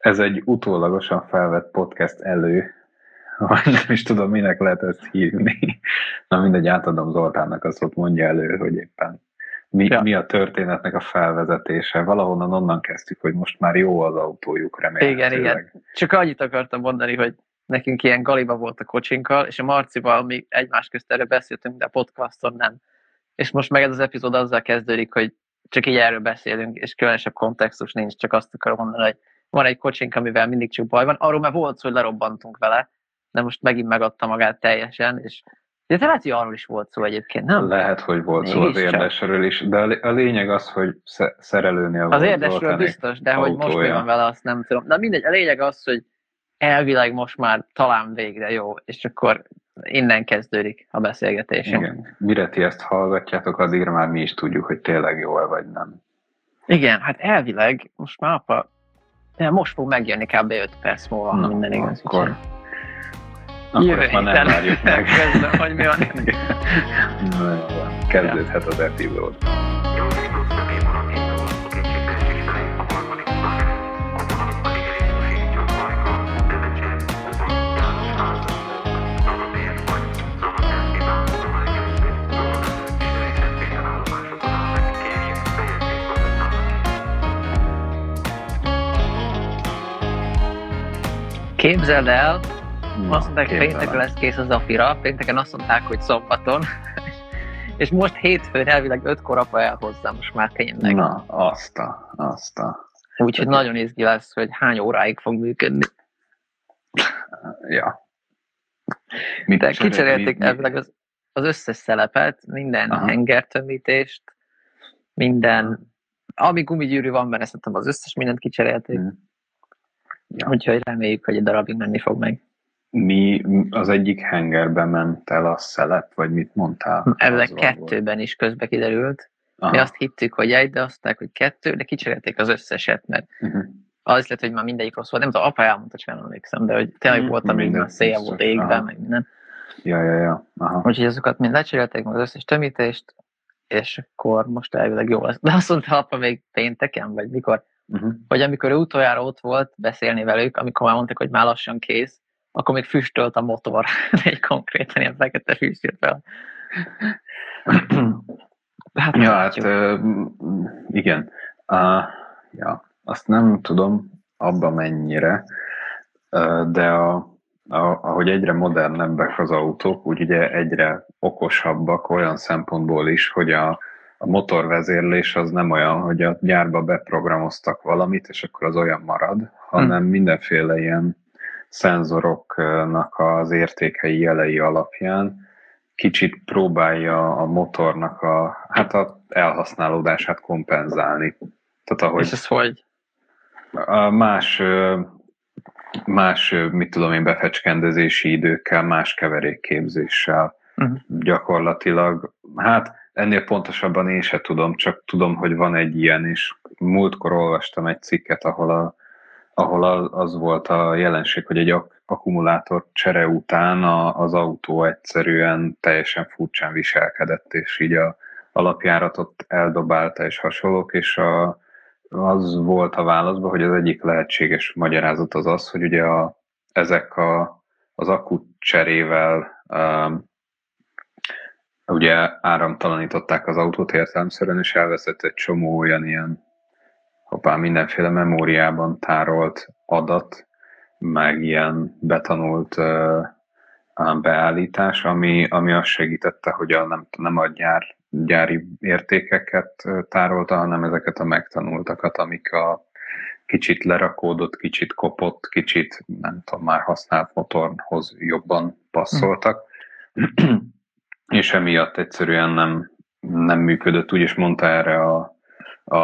Ez egy utólagosan felvett podcast elő, vagy nem is tudom, minek lehet ezt hívni. Na mindegy, átadom Zoltánnak, azt ott mondja elő, hogy éppen mi, ja. mi a történetnek a felvezetése. Valahonnan onnan kezdtük, hogy most már jó az autójuk, remélhetőleg. Igen, igen. Csak annyit akartam mondani, hogy nekünk ilyen galiba volt a kocsinkkal, és a Marcival mi egymás közt erről beszéltünk, de a podcaston nem. És most meg ez az epizód azzal kezdődik, hogy csak így erről beszélünk, és különösebb kontextus nincs, csak azt akarom mondani, hogy van egy kocsink, amivel mindig csak baj van. Arról már volt szó, hogy lerobbantunk vele, de most megint megadta magát teljesen, és de te lehet, hogy arról is volt szó egyébként, nem? Lehet, hogy volt szó az érdesről is, de a lényeg az, hogy szerelőnél Az érdesről biztos, de hogy most mi van vele, azt nem tudom. De mindegy, a lényeg az, hogy elvileg most már talán végre jó, és akkor innen kezdődik a beszélgetésünk. Igen. Mire ti ezt hallgatjátok, addigra már mi is tudjuk, hogy tényleg jó-e vagy nem. Igen, hát elvileg most már apa, most fog megjönni kb. 5 perc múlva, Na, minden igaz. Akkor, akkor Jövő már nem várjuk meg. Kezdem, hogy mi van. Na, kezdődhet az epizód. Képzeld el, Na, azt mondták, hogy pénteken lesz kész az Zafira, pénteken azt mondták, hogy szombaton, és most hétfőn elvileg ötkor apa elhozzá, most már tényleg. Na, azt a, azt a. Úgyhogy nagyon izgi lesz, hogy hány óráig fog működni. Ja. Mit De kicserélték elvileg az, az összes szelepet, minden Aha. hengertömítést, minden, ami gumigyűrű van benne, szerintem az összes mindent kicserélték. Hmm. Úgyhogy reméljük, hogy egy darabig menni fog meg. Mi az egyik hengerben ment el a szelep, vagy mit mondtál? Ezek kettőben volt. is közbe kiderült. Aha. Mi azt hittük, hogy egy, de azt mondták, hogy kettő, de kicserélték az összeset, mert uh-huh. az lett, hogy már mindegyik rossz volt. Nem tudom, apa elmondta, csak nem emlékszem, de hogy tényleg uh-huh. volt, amíg a szél volt égben, meg minden. Ja, ja, ja. Aha. Úgyhogy azokat mind lecserélték, meg az összes tömítést, és akkor most elvileg jó lesz. De azt mondta apa még pénteken, vagy mikor, uh-huh. hogy amikor ő utoljára ott volt beszélni velük, amikor már mondták, hogy már lassan kész, akkor még füstölt a motor, egy konkrétan ilyen fekete füst jött fel. hát, ja, hát uh, igen. Uh, ja, azt nem tudom abba mennyire, de a, a, ahogy egyre modernebbek az autók, úgy ugye egyre okosabbak olyan szempontból is, hogy a, a motorvezérlés az nem olyan, hogy a gyárba beprogramoztak valamit, és akkor az olyan marad, hanem hmm. mindenféle ilyen szenzoroknak az értékei jelei alapján kicsit próbálja a motornak a, hát a elhasználódását kompenzálni. Tehát ahogy és ez hogy? A más, más, mit tudom én, befecskendezési időkkel, más keverékképzéssel uh-huh. gyakorlatilag, hát ennél pontosabban én se tudom, csak tudom, hogy van egy ilyen, és múltkor olvastam egy cikket, ahol, a, ahol az volt a jelenség, hogy egy akkumulátor csere után a, az autó egyszerűen teljesen furcsán viselkedett, és így a alapjáratot eldobálta és hasonlók, és a, az volt a válaszban, hogy az egyik lehetséges magyarázat az az, hogy ugye a, ezek a, az akut cserével um, ugye áramtalanították az autót értelemszerűen, és elveszett egy csomó olyan ilyen hoppá, mindenféle memóriában tárolt adat, meg ilyen betanult uh, beállítás, ami, ami azt segítette, hogy a, nem, nem a gyár, gyári értékeket tárolta, hanem ezeket a megtanultakat, amik a kicsit lerakódott, kicsit kopott, kicsit nem tudom, már használt motorhoz jobban passzoltak. Mm és emiatt egyszerűen nem, nem működött. Úgy is mondta erre a, a,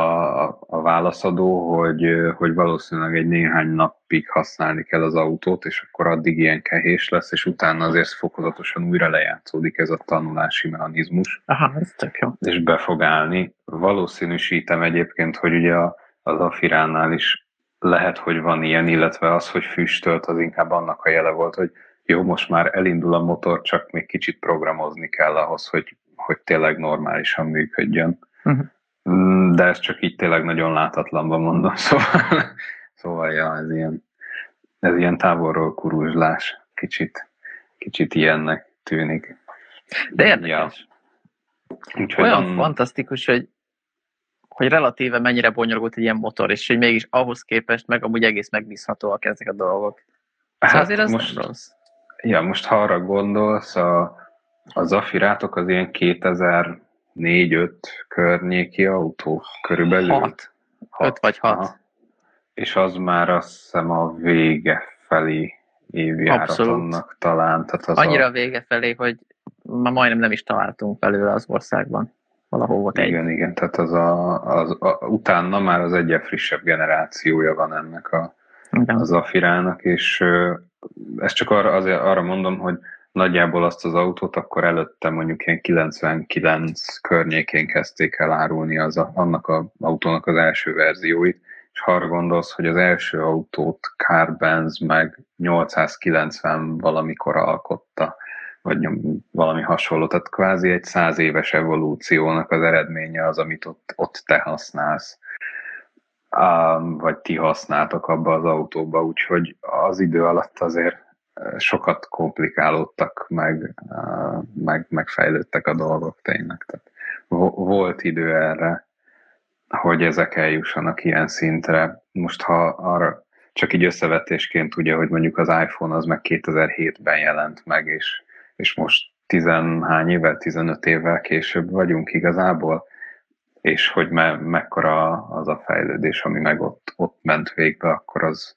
a válaszadó, hogy, hogy valószínűleg egy néhány napig használni kell az autót, és akkor addig ilyen kehés lesz, és utána azért fokozatosan újra lejátszódik ez a tanulási mechanizmus. Aha, ez tök jó. És be fog állni. Valószínűsítem egyébként, hogy ugye az Afiránál is lehet, hogy van ilyen, illetve az, hogy füstölt, az inkább annak a jele volt, hogy jó, most már elindul a motor, csak még kicsit programozni kell ahhoz, hogy, hogy tényleg normálisan működjön. Uh-huh. De ez csak így tényleg nagyon látatlanban mondom, szóval Szóval ja, ez ilyen, ez ilyen távolról kuruzslás, kicsit, kicsit ilyennek tűnik. De érdekes. Ja. Úgyhogy Olyan van... fantasztikus, hogy hogy relatíve mennyire bonyolult egy ilyen motor, és hogy mégis ahhoz képest meg amúgy egész megbízhatóak ezek a dolgok. Szóval hát azért ez most, nem rossz. Ja, most ha arra gondolsz, a, a Zafirátok az ilyen 2004-5 környéki autó körülbelül. 6. 5 vagy 6. Aha. És az már azt hiszem a vége felé évjáratonnak talán. Tehát az Annyira a vége felé, hogy ma majdnem nem is találtunk belőle az országban. Valahol volt egy. Igen, igen, tehát az a, az a, utána már az egyre frissebb generációja van ennek a, igen. az Afirának, és ezt csak arra, azért arra mondom, hogy nagyjából azt az autót akkor előtte mondjuk ilyen 99 környékén kezdték el árulni az a, annak az autónak az első verzióit, és ha arra gondolsz, hogy az első autót Car Benz meg 890 valamikor alkotta, vagy valami hasonló, tehát kvázi egy száz éves evolúciónak az eredménye az, amit ott, ott te használsz, vagy ti használtok abba az autóba, úgyhogy az idő alatt azért sokat komplikálódtak, meg, meg megfejlődtek a dolgok tényleg. Tehát volt idő erre, hogy ezek eljussanak ilyen szintre. Most ha arra csak így összevetésként ugye, hogy mondjuk az iPhone az meg 2007-ben jelent meg, és, és most tizenhány évvel, 15 évvel később vagyunk igazából, és hogy me, mekkora az a fejlődés, ami meg ott, ott ment végbe, akkor az,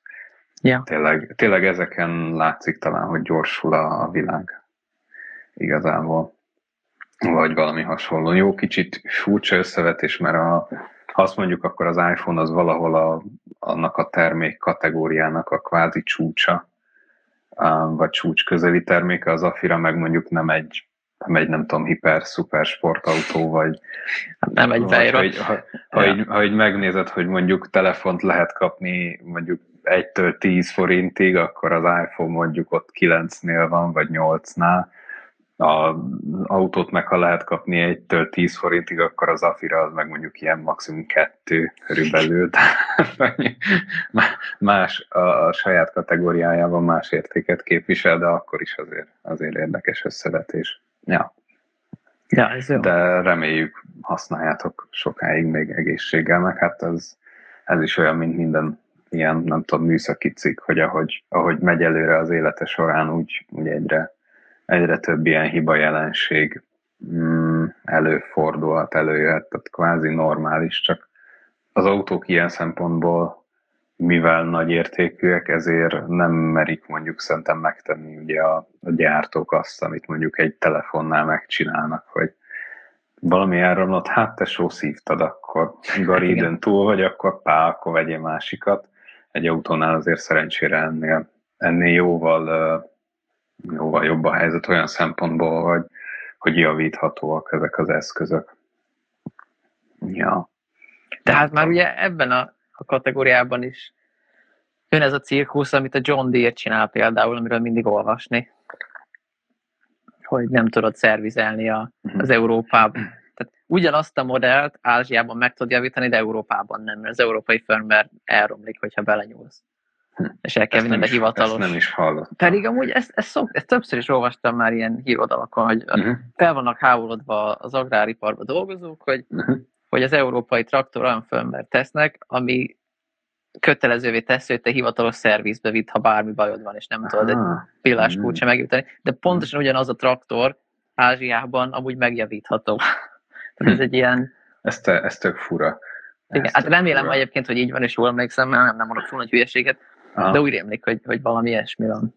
Ja. Tényleg, tényleg ezeken látszik talán, hogy gyorsul a, a világ igazából. Vagy valami hasonló. Jó, kicsit furcsa összevetés, mert a, ha azt mondjuk, akkor az iPhone az valahol a, annak a termék kategóriának a kvázi csúcsa, vagy csúcs közeli terméke, az Afira meg mondjuk nem egy nem egy, nem tudom, hiper, szuper sportautó, vagy nem egy vagy, ha, ha, ha, ja. így, ha így megnézed, hogy mondjuk telefont lehet kapni mondjuk 1-től 10 forintig, akkor az iPhone mondjuk ott 9-nél van, vagy 8-nál. Az autót meg, ha lehet kapni 1-től 10 forintig, akkor az Afira az meg mondjuk ilyen maximum 2 körülbelül. más a, a saját kategóriájában más értéket képvisel, de akkor is azért, azért érdekes összevetés. Ja. Ja, ez jó. De reméljük használjátok sokáig még egészséggel, meg hát ez, ez is olyan, mint minden ilyen, nem tudom, műszaki cikk, hogy ahogy, ahogy megy előre az élete során, úgy, úgy egyre, egyre több ilyen hiba jelenség mm, előfordulhat, előjöhet, tehát kvázi normális, csak az autók ilyen szempontból, mivel nagy értékűek, ezért nem merik mondjuk szerintem megtenni ugye a, a gyártók azt, amit mondjuk egy telefonnál megcsinálnak, hogy valami elromlott, hát te szívtad, akkor garidőn túl vagy, akkor pá, akkor vegyél másikat egy autónál azért szerencsére ennél, ennél jóval, jóval jobb a helyzet olyan szempontból, hogy, hogy javíthatóak ezek az eszközök. Ja. Tehát már ugye ebben a, a kategóriában is jön ez a cirkusz, amit a John Deere csinál például, amiről mindig olvasni, hogy nem tudod szervizelni a, mhm. az Európában tehát ugyanazt a modellt Ázsiában meg tud javítani, de Európában nem, mert az európai firmware elromlik, hogyha belenyúlsz. Hm. És el kell vinni a hivatalos. Ezt nem is hallottam. Pedig amúgy ezt, ezt, szok, ezt többször is olvastam már ilyen hírodalakon, hogy uh-huh. fel vannak háborodva az agráriparban dolgozók, hogy, uh-huh. Hogy az európai traktor olyan firmware tesznek, ami kötelezővé teszi, hogy te hivatalos szervizbe vidd, ha bármi bajod van, és nem Aha. tudod egy pillás kulcsa megjutani. De pontosan ugyanaz a traktor Ázsiában amúgy megjavítható. Tehát ez egy ilyen... Ez, te, ez tök fura. Igen, ez hát remélem fura. egyébként, hogy így van, és jól emlékszem, mert nem, nem mondok túl nagy hülyeséget, Aha. de úgy rémlik, hogy, hogy valami ilyesmi van.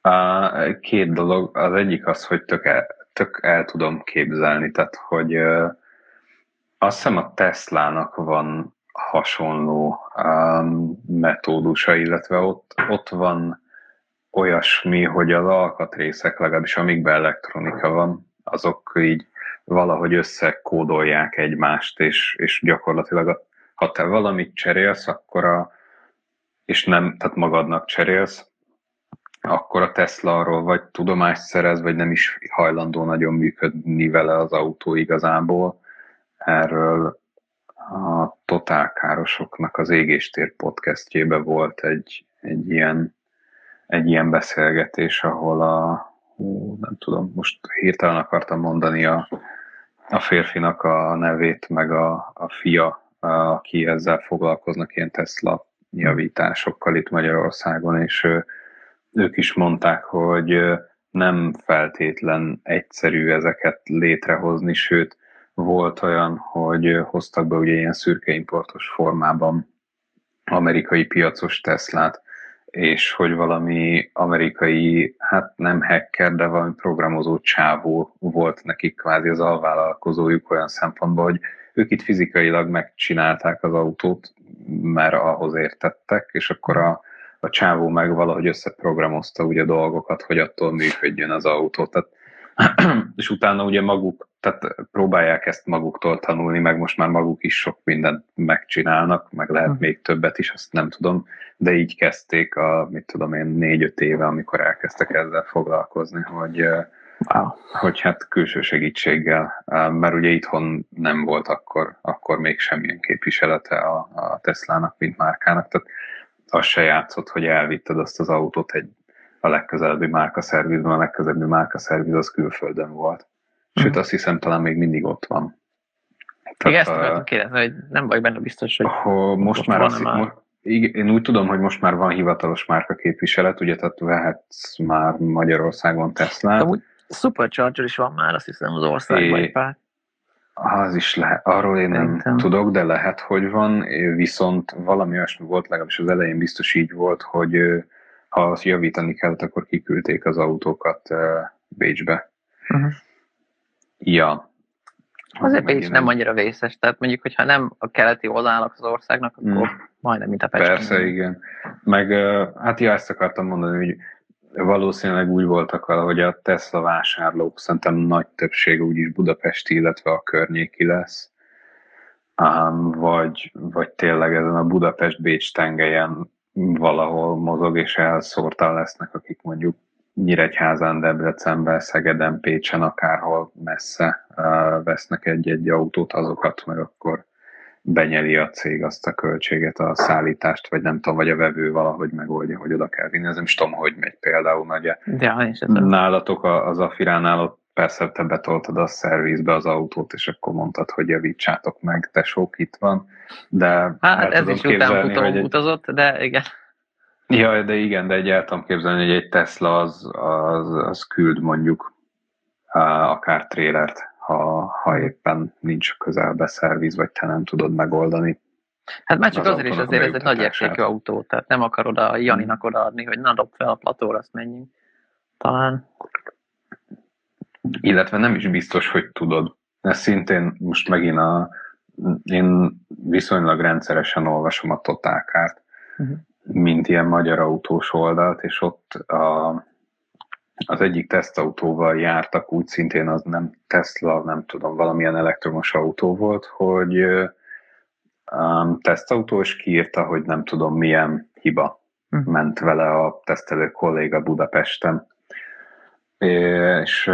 A, két dolog. Az egyik az, hogy tök el, tök el tudom képzelni, tehát hogy uh, azt hiszem a Teslának van hasonló um, metódusa, illetve ott, ott van olyasmi, hogy az alkatrészek, legalábbis amikben elektronika van, azok így valahogy összekódolják egymást, és, és gyakorlatilag ha te valamit cserélsz, akkor a, és nem, tehát magadnak cserélsz, akkor a Tesla arról vagy tudomást szerez, vagy nem is hajlandó nagyon működni vele az autó igazából. Erről a Totálkárosoknak az Égéstér podcastjébe volt egy, egy ilyen egy ilyen beszélgetés, ahol a, hú, nem tudom, most hirtelen akartam mondani a, a férfinak a nevét, meg a, a fia, aki ezzel foglalkoznak ilyen Tesla javításokkal itt Magyarországon, és ők is mondták, hogy nem feltétlen egyszerű ezeket létrehozni, sőt, volt olyan, hogy hoztak be ugye ilyen szürke importos formában amerikai piacos Teslát, és hogy valami amerikai, hát nem hacker, de valami programozó csávó volt nekik kvázi az alvállalkozójuk olyan szempontból, hogy ők itt fizikailag megcsinálták az autót, mert ahhoz értettek, és akkor a, a csávó meg valahogy összeprogramozta ugye dolgokat, hogy attól működjön az autó. Tehát, és utána ugye maguk, tehát próbálják ezt maguktól tanulni, meg most már maguk is sok mindent megcsinálnak, meg lehet még többet is, azt nem tudom, de így kezdték a, mit tudom én, négy-öt éve, amikor elkezdtek ezzel foglalkozni, hogy, wow. hogy hát külső segítséggel, mert ugye itthon nem volt akkor, akkor még semmilyen képviselete a, a Teslának, mint márkának, tehát az se játszott, hogy elvitted azt az autót egy a legközelebbi márkaszervizben, a legközelebbi márkaszerviz az külföldön volt. Sőt, uh-huh. azt hiszem talán még mindig ott van. Tehát, Még ezt akartam kérdezni, hogy nem vagy benne biztos, hogy most, most már, azt, már... Most, én úgy tudom, hogy most már van hivatalos márka képviselet, ugye, tehát vehetsz már Magyarországon Tesla. Amúgy Supercharger is van már, azt hiszem az országban pár. Az is lehet, arról én nem Szerintem. tudok, de lehet, hogy van, viszont valami olyasmi volt, legalábbis az elején biztos így volt, hogy ha azt javítani kellett, akkor kiküldték az autókat Bécsbe. Uh-huh. Ja. Azért Bécs nem annyira vészes, tehát mondjuk, hogyha nem a keleti oldalnak az országnak, akkor hmm. majdnem, mint a Pest. Persze, igen. Meg hát ja, ezt akartam mondani, hogy valószínűleg úgy voltak vele, hogy a Tesla vásárlók szerintem nagy többség úgyis budapesti, illetve a környéki lesz. Um, vagy, vagy tényleg ezen a Budapest-Bécs tengelyen valahol mozog, és elszórtan lesznek, akik mondjuk Nyíregyházán, Debrecenben, Szegeden, Pécsen, akárhol messze vesznek egy-egy autót, azokat meg akkor benyeli a cég azt a költséget, a szállítást, vagy nem tudom, vagy a vevő valahogy megoldja, hogy oda kell vinni. Ez nem is tudom, hogy megy például nagy. Ja, Nálatok az Afiránál ott persze te betoltad a szervizbe az autót, és akkor mondtad, hogy javítsátok meg, tesók, itt van. De hát ez is utánfutó egy... utazott, de igen. Ja, de igen, de egy el tudom képzelni, hogy egy Tesla az, az, az küld mondjuk akár trélert, ha, ha éppen nincs közelbe szerviz, vagy te nem tudod megoldani. Hát már csak az azért is azért ez egy nagy értékű autó, tehát nem akar oda Janinak odaadni, hogy na dob fel a platóra, azt menjünk. Talán. Illetve nem is biztos, hogy tudod. Ez szintén most megint a, én viszonylag rendszeresen olvasom a totálkárt, uh-huh. mint ilyen magyar autós oldalt, és ott a, az egyik tesztautóval jártak, úgy szintén az nem Tesla, nem tudom, valamilyen elektromos autó volt, hogy um, tesztautó, és kiírta, hogy nem tudom milyen hiba uh-huh. ment vele a tesztelő kolléga Budapesten. És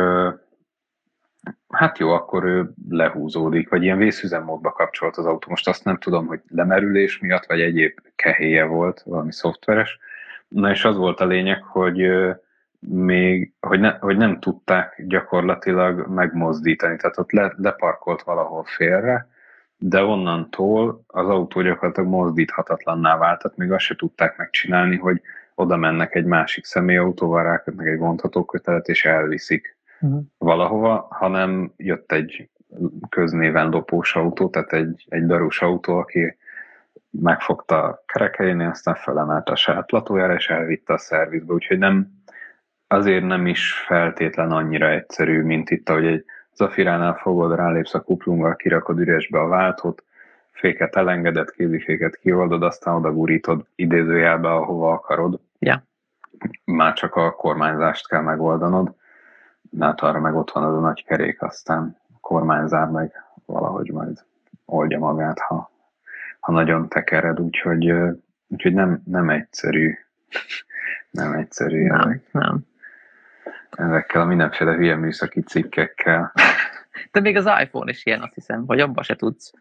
hát jó, akkor ő lehúzódik, vagy ilyen vészüzemmódba kapcsolt az autó. Most azt nem tudom, hogy lemerülés miatt, vagy egyéb kehéje volt, valami szoftveres. Na és az volt a lényeg, hogy még, hogy, ne, hogy nem tudták gyakorlatilag megmozdítani, tehát ott le, leparkolt valahol félre, de onnantól az autó gyakorlatilag mozdíthatatlanná vált, tehát még azt se tudták megcsinálni, hogy oda mennek egy másik személyautóval, rákötnek egy vontható kötelet, és elviszik uh-huh. valahova, hanem jött egy köznéven lopós autó, tehát egy, egy darús autó, aki megfogta a kerekeinél, aztán felemelte a saját platójára, és elvitte a szervizbe, úgyhogy nem, azért nem is feltétlen annyira egyszerű, mint itt, ahogy egy Zafiránál fogod, rálépsz a kuplunggal, kirakod üresbe a váltót, féket elengedett, kéziféket kioldod, aztán oda gurítod idézőjelbe, ahova akarod. Ja. Már csak a kormányzást kell megoldanod, de hát arra meg ott van az a nagy kerék, aztán a kormányzár meg valahogy majd oldja magát, ha, ha nagyon tekered, úgyhogy, úgyhogy nem, nem egyszerű. nem egyszerű. Nem, ezek. nem. Ezekkel a mindenféle hülye műszaki cikkekkel. De még az iPhone is ilyen, azt hiszem, hogy abba se tudsz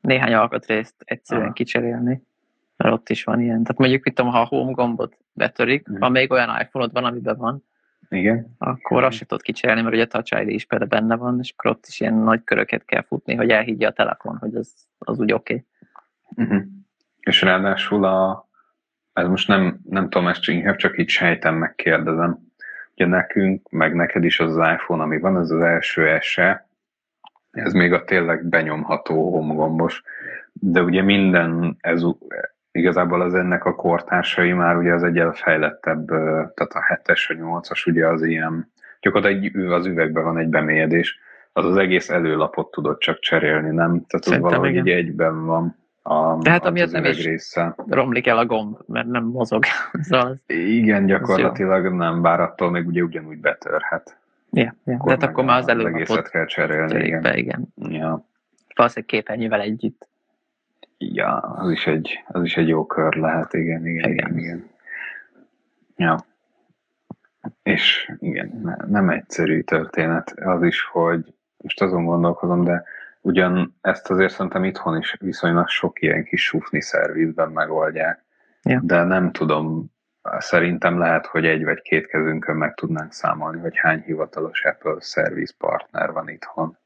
néhány alkatrészt egyszerűen ah. kicserélni, mert ott is van ilyen. Tehát mondjuk, mit tudom, ha a home gombot betörik, mm. ha még olyan iPhone-od van, amiben van, igen. Akkor azt sem tudod kicserélni, mert ugye a Touch ID is például benne van, és akkor ott is ilyen nagy köröket kell futni, hogy elhiggye a telefon, hogy az, az úgy oké. Okay. Uh-huh. És ráadásul a, ez most nem, nem tudom, ezt inkább csak így sejtem, megkérdezem. Ugye nekünk, meg neked is az, az iPhone, ami van, ez az első SE, ez még a tényleg benyomható homogombos, de ugye minden ez igazából az ennek a kortársai már ugye az egy elfejlettebb, tehát a 7-es, a 8-as ugye az ilyen, gyakorlatilag az üvegben van egy bemélyedés, az az egész előlapot tudod csak cserélni, nem? Tehát Szerintem az valahogy így egyben van. A, Tehát amiatt nem is része. romlik el a gomb, mert nem mozog. szóval Igen, gyakorlatilag nem, bár attól még ugye ugyanúgy betörhet. Ja, ja. Tehát akkor már az az egészet kell cserélni. Igen. Be, igen. Ja. Valószínűleg képernyővel együtt. Ja, az is egy, az is egy jó kör lehet, igen, igen, igen. igen, igen. Ja. És igen, nem egyszerű történet az is, hogy most azon gondolkozom, de ugyan ezt azért szerintem itthon is viszonylag sok ilyen kis sufni szervizben megoldják. Ja. De nem tudom, szerintem lehet, hogy egy vagy két kezünkön meg tudnánk számolni, hogy hány hivatalos Apple szerviz partner van itthon.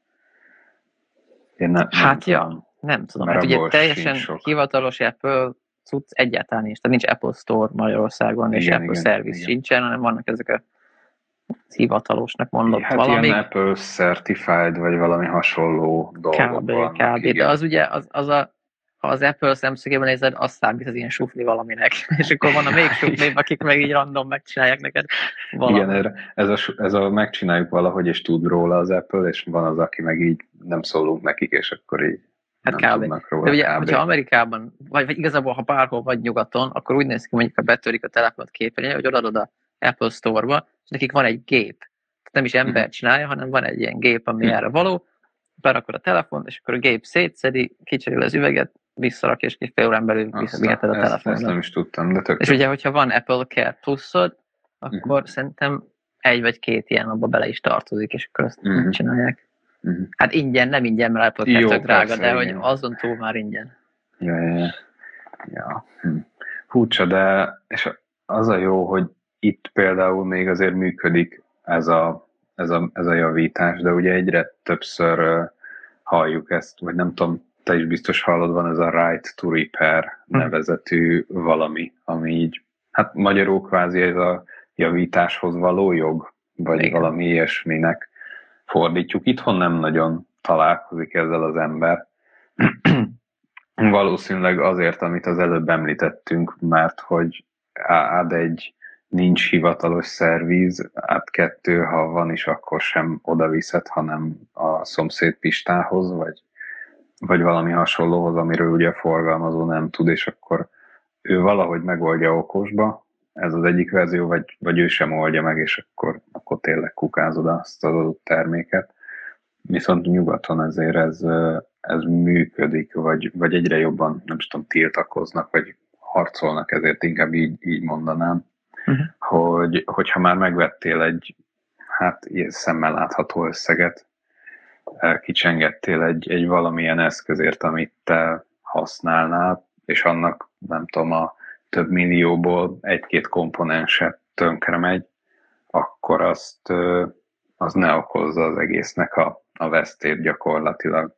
Én ne, hát nem ja, tudom. Nem tudom, hát ugye teljesen hivatalos Apple cucc egyáltalán nincs. Tehát nincs Apple Store Magyarországon, és igen, Apple igen, Service igen. sincsen, hanem vannak ezek a hivatalosnak mondott hát valami. ilyen Apple Certified, vagy valami hasonló dolgok Kb. Kb. De az ugye, az, az a, ha az Apple szemszögében nézed, az számít az ilyen sufli valaminek. És akkor van a még sufli, akik meg így random megcsinálják neked valami. Igen, ez a, ez a megcsináljuk valahogy, és tud róla az Apple, és van az, aki meg így nem szólunk nekik, és akkor így Hát kb. Róla, De ugye, kb. hogyha Amerikában, vagy, vagy igazából, ha bárhol vagy nyugaton, akkor úgy néz ki, mondjuk, ha betörik a telefonot képernyőre, hogy odaadod a Apple Store-ba, és nekik van egy gép. Tehát nem is ember mhm. csinálja, hanem van egy ilyen gép, ami mm. erre való, berakod a telefont, és akkor a gép szétszedi, kicserél az üveget, visszarak, és egy fél órán belül visszaviheted a telefonot. Ezt nem is tudtam, de tök És ugye, hogyha van Apple Care pluszod, akkor uh-huh. szerintem egy vagy két ilyen abba bele is tartozik, és akkor azt uh-huh. csinálják. Uh-huh. Hát ingyen, nem ingyen, mert Apple Care tök drága, de hogy azon túl már ingyen. Ja, ja, ja. ja. Hm. Furcsa, de és az a jó, hogy itt például még azért működik ez a, ez a, ez a javítás, de ugye egyre többször uh, halljuk ezt, vagy nem tudom, te is biztos hallod, van ez a Right to Repair hm. nevezetű valami, ami így, hát magyarul kvázi ez a javításhoz való jog, vagy Igen. valami ilyesminek fordítjuk. Itthon nem nagyon találkozik ezzel az ember. Valószínűleg azért, amit az előbb említettünk, mert hogy ad egy nincs hivatalos szervíz, át kettő, ha van is, akkor sem oda viszed, hanem a szomszéd Pistához, vagy, vagy valami hasonlóhoz, amiről ugye a forgalmazó nem tud, és akkor ő valahogy megoldja okosba, ez az egyik verzió, vagy, vagy ő sem oldja meg, és akkor, akkor tényleg kukázod azt az adott terméket. Viszont nyugaton ezért ez, ez működik, vagy, vagy egyre jobban, nem tudom, tiltakoznak, vagy harcolnak, ezért inkább így, így mondanám, uh-huh. hogy, hogyha már megvettél egy hát ilyen szemmel látható összeget, kicsengettél egy, egy valamilyen eszközért, amit te használnál, és annak nem tudom, a több millióból egy-két komponense tönkre megy, akkor azt az ne okozza az egésznek a, a vesztét gyakorlatilag.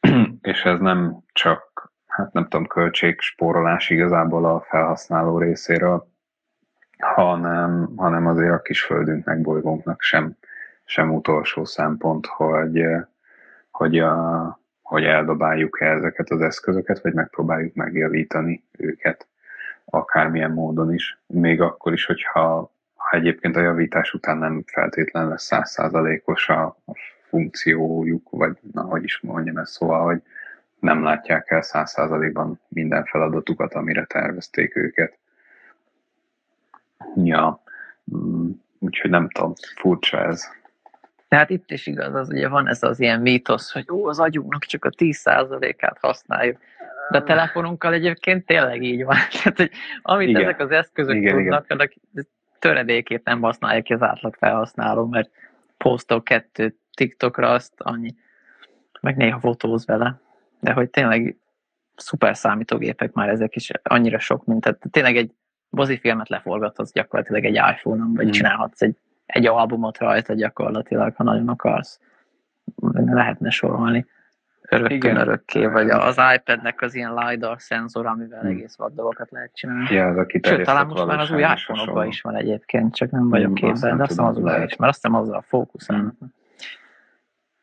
és ez nem csak, hát nem tudom, költségspórolás igazából a felhasználó részéről, hanem, hanem azért a kis földünknek, bolygónknak sem, sem utolsó szempont, hogy, hogy, a, hogy eldobáljuk -e ezeket az eszközöket, vagy megpróbáljuk megjavítani őket akármilyen módon is, még akkor is, hogyha ha egyébként a javítás után nem feltétlen lesz százszázalékos a, a funkciójuk, vagy na, hogy is mondjam ezt, szóval, hogy nem látják el száz százalékban minden feladatukat, amire tervezték őket. Ja, mm, úgyhogy nem tudom, furcsa ez. Tehát itt is igaz, az ugye van ez az ilyen mítosz, hogy ó, az agyunknak csak a 10%-át használjuk. De a telefonunkkal egyébként tényleg így van. Tehát, hogy amit igen. ezek az eszközök igen, tudnak, igen. annak töredékét nem használja ki az átlag felhasználó, mert posztol kettőt TikTokra, azt annyi. Meg néha fotóz vele. de hogy tényleg szuper számítógépek már ezek is annyira sok, mint tehát tényleg egy filmet leforgathatsz gyakorlatilag egy iPhone-on, vagy mm. csinálhatsz egy, egy albumot rajta gyakorlatilag, ha nagyon akarsz. Lehetne sorolni örökkön Igen. örökké, vagy az iPad-nek az ilyen LiDAR szenzor, amivel hmm. egész vad dolgokat lehet csinálni. Ja, az Sőt, talán most már az új iPhone-okban is van egyébként, csak nem vagyok képben, de azt hiszem az új is, mert azt hiszem azzal fókuszálnak. Hmm.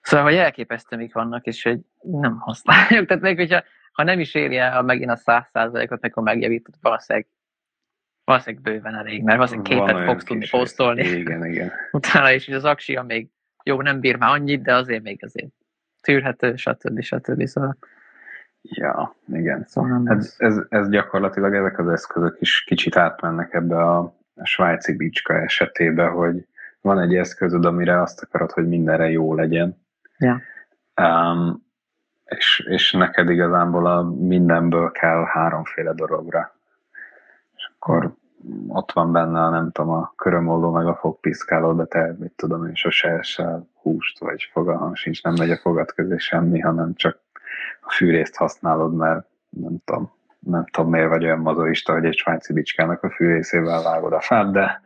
Szóval, hogy elképesztő mik vannak, és hogy nem használjuk. Tehát még, hogyha ha nem is érje el megint a száz százalékot, akkor megjavítod, valószínűleg valószínűleg bőven elég, mert valószínűleg képet fogsz tudni posztolni. Igen, igen. Utána is, hogy az aksia még jó, nem bír már annyit, de azért még azért tűrhető, stb. stb. Szóval... Ja, igen. Szóval ez, ez, ez gyakorlatilag ezek az eszközök is kicsit átmennek ebbe a, a svájci bicska esetébe, hogy van egy eszközöd, amire azt akarod, hogy mindenre jó legyen. Ja. Um, és, és neked igazából a mindenből kell háromféle dologra. És akkor ott van benne a, nem tudom, a körömoldó meg a fogpiszkáló, de te, mit tudom én, sose esel húst, vagy fogalmam sincs, nem megy a fogad közé semmi, hanem csak a fűrészt használod, mert nem tudom, nem tudom miért vagy olyan mazoista, hogy egy svájci bicskának a fűrészével vágod a fát, de,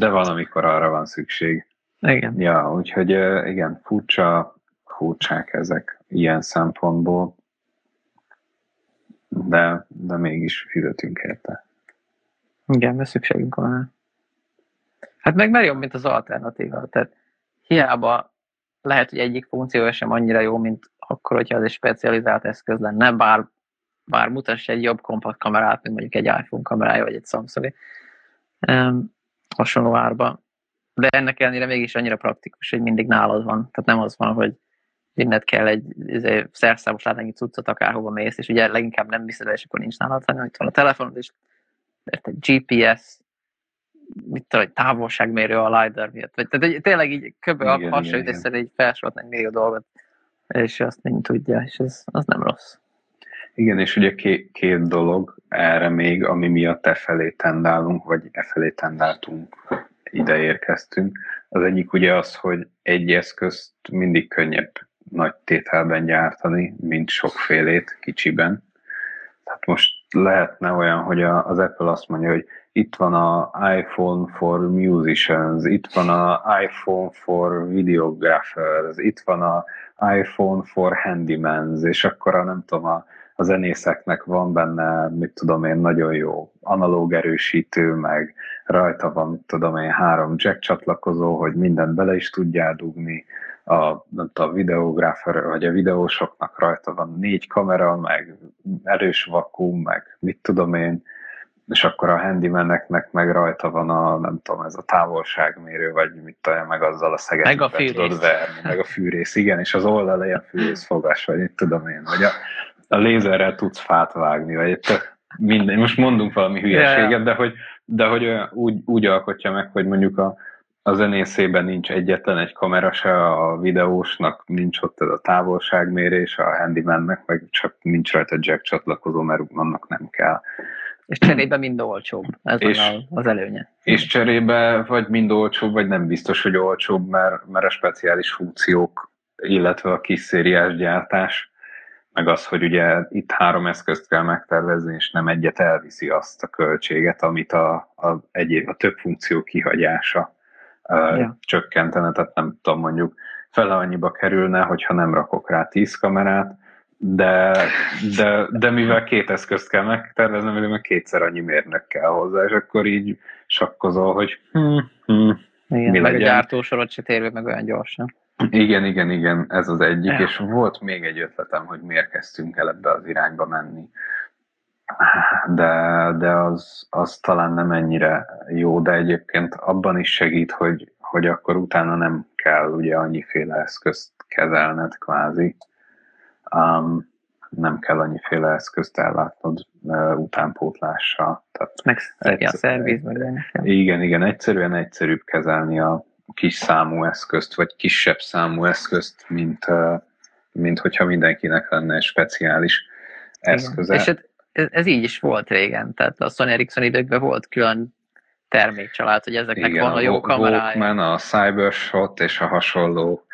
de van, amikor arra van szükség. Igen. Ja, úgyhogy igen, furcsa, furcsák ezek ilyen szempontból, de, de mégis fizetünk érte. Igen, mert szükségünk van. Hát meg már jobb, mint az alternatíva. Tehát hiába lehet, hogy egyik funkció sem annyira jó, mint akkor, hogyha ez egy specializált eszköz lenne, bár, bár mutass egy jobb kompakt kamerát, mint mondjuk egy iPhone kamerája, vagy egy Samsung um, hasonló árba. De ennek ellenére mégis annyira praktikus, hogy mindig nálad van. Tehát nem az van, hogy inned kell egy izé, szerszámos látányi cuccot, akárhova mész, és ugye leginkább nem viszed és akkor nincs nálad, hanem itt van a telefonod, és egy GPS, mit tudom, egy távolságmérő a LiDAR miatt. Vagy, tehát tényleg így kb. hasonlít, és így felsorolt egy millió dolgot, és azt nem tudja, és ez, az nem rossz. Igen, és ugye két, két dolog erre még, ami miatt e felé tendálunk, vagy e felé tendáltunk, ide érkeztünk. Az egyik ugye az, hogy egy eszközt mindig könnyebb nagy tételben gyártani, mint sokfélét kicsiben. Tehát most lehetne olyan, hogy az Apple azt mondja, hogy itt van a iPhone for musicians, itt van a iPhone for videographers, itt van a iPhone for handymans, és akkor a nem tudom, a, a zenészeknek van benne, mit tudom én, nagyon jó analóg erősítő, meg rajta van, mit tudom én, három jack csatlakozó, hogy mindent bele is tudjál dugni, a, a videográfer, vagy a videósoknak rajta van négy kamera, meg erős vakuum, meg mit tudom én, és akkor a handymaneknek meg rajta van a, nem tudom, ez a távolságmérő, vagy mit tudom, meg azzal a szeget meg a tudod verni, meg a fűrész, igen, és az oldal ilyen fűrészfogás, vagy mit tudom én, vagy a, a lézerrel tudsz fát vágni, vagy tök minden, most mondunk valami hülyeséget, de hogy, de hogy úgy, úgy alkotja meg, hogy mondjuk a, a zenészében nincs egyetlen egy kamera se, a videósnak nincs ott ez a távolságmérés, a handymannek meg csak nincs rajta jack csatlakozó, mert annak nem kell. És cserébe mind olcsóbb, ez és, az előnye. És cserébe vagy mind olcsóbb, vagy nem biztos, hogy olcsóbb, mert, mert a speciális funkciók, illetve a kis szériás gyártás, meg az, hogy ugye itt három eszközt kell megtervezni, és nem egyet elviszi azt a költséget, amit a, a, egyéb, a több funkció kihagyása ja. csökkentene, tehát nem tudom, mondjuk fele annyiba kerülne, hogyha nem rakok rá 10 kamerát, de, de, de mivel két eszközt kell megterveznem, meg kétszer annyi mérnök kell hozzá, és akkor így sakkozol, hogy hm, hm, igen, mi meg legyen. a gyártósorot se térve meg olyan gyorsan. Igen, igen, igen, ez az egyik, ja. és volt még egy ötletem, hogy miért kezdtünk el ebbe az irányba menni. De, de az, az talán nem ennyire jó, de egyébként abban is segít, hogy, hogy akkor utána nem kell ugye annyiféle eszközt kezelned kvázi um, nem kell annyiféle eszközt ellátnod uh, utánpótlással. Tehát meg egyszer, a szerviz, meg Igen, igen, egyszerűen egyszerűbb kezelni a kis számú eszközt, vagy kisebb számú eszközt, mint, mint hogyha mindenkinek lenne egy speciális eszköze. És hát ez, ez így is volt régen, tehát a Sony Ericsson időkben volt külön termékcsalád, hogy ezeknek Igen, van a jó kamerája. Igen, a Cybershot és a hasonló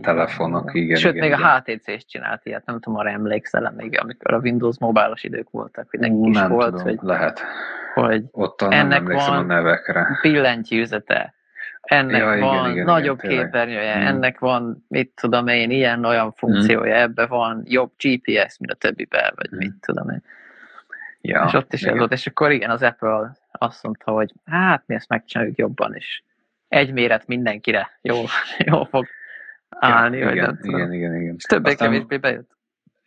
telefonok, igen. Sőt, igen, még igen. a HTC is csinált ilyet, nem tudom, arra emlékszel még, amikor a Windows mobilos idők voltak, hogy nekik is nem volt, tudom, hogy, lehet. hogy Ott nem ennek emlékszem van a nevekre. billentyűzete, ennek Ja, igen, van igen, nagyobb igen, képernyője, Mm. ennek van, mit tudom én, ilyen-olyan funkciója, ebbe van jobb GPS, mint a többiben, vagy Mm. mit tudom én. Ja, és ott is ez igen. volt, és akkor igen, az Apple azt mondta, hogy hát mi ezt megcsináljuk jobban, és egy méret mindenkire jól, jól fog állni, ja, igen, tudom. igen, igen, igen. És többé-kevésbé bejött.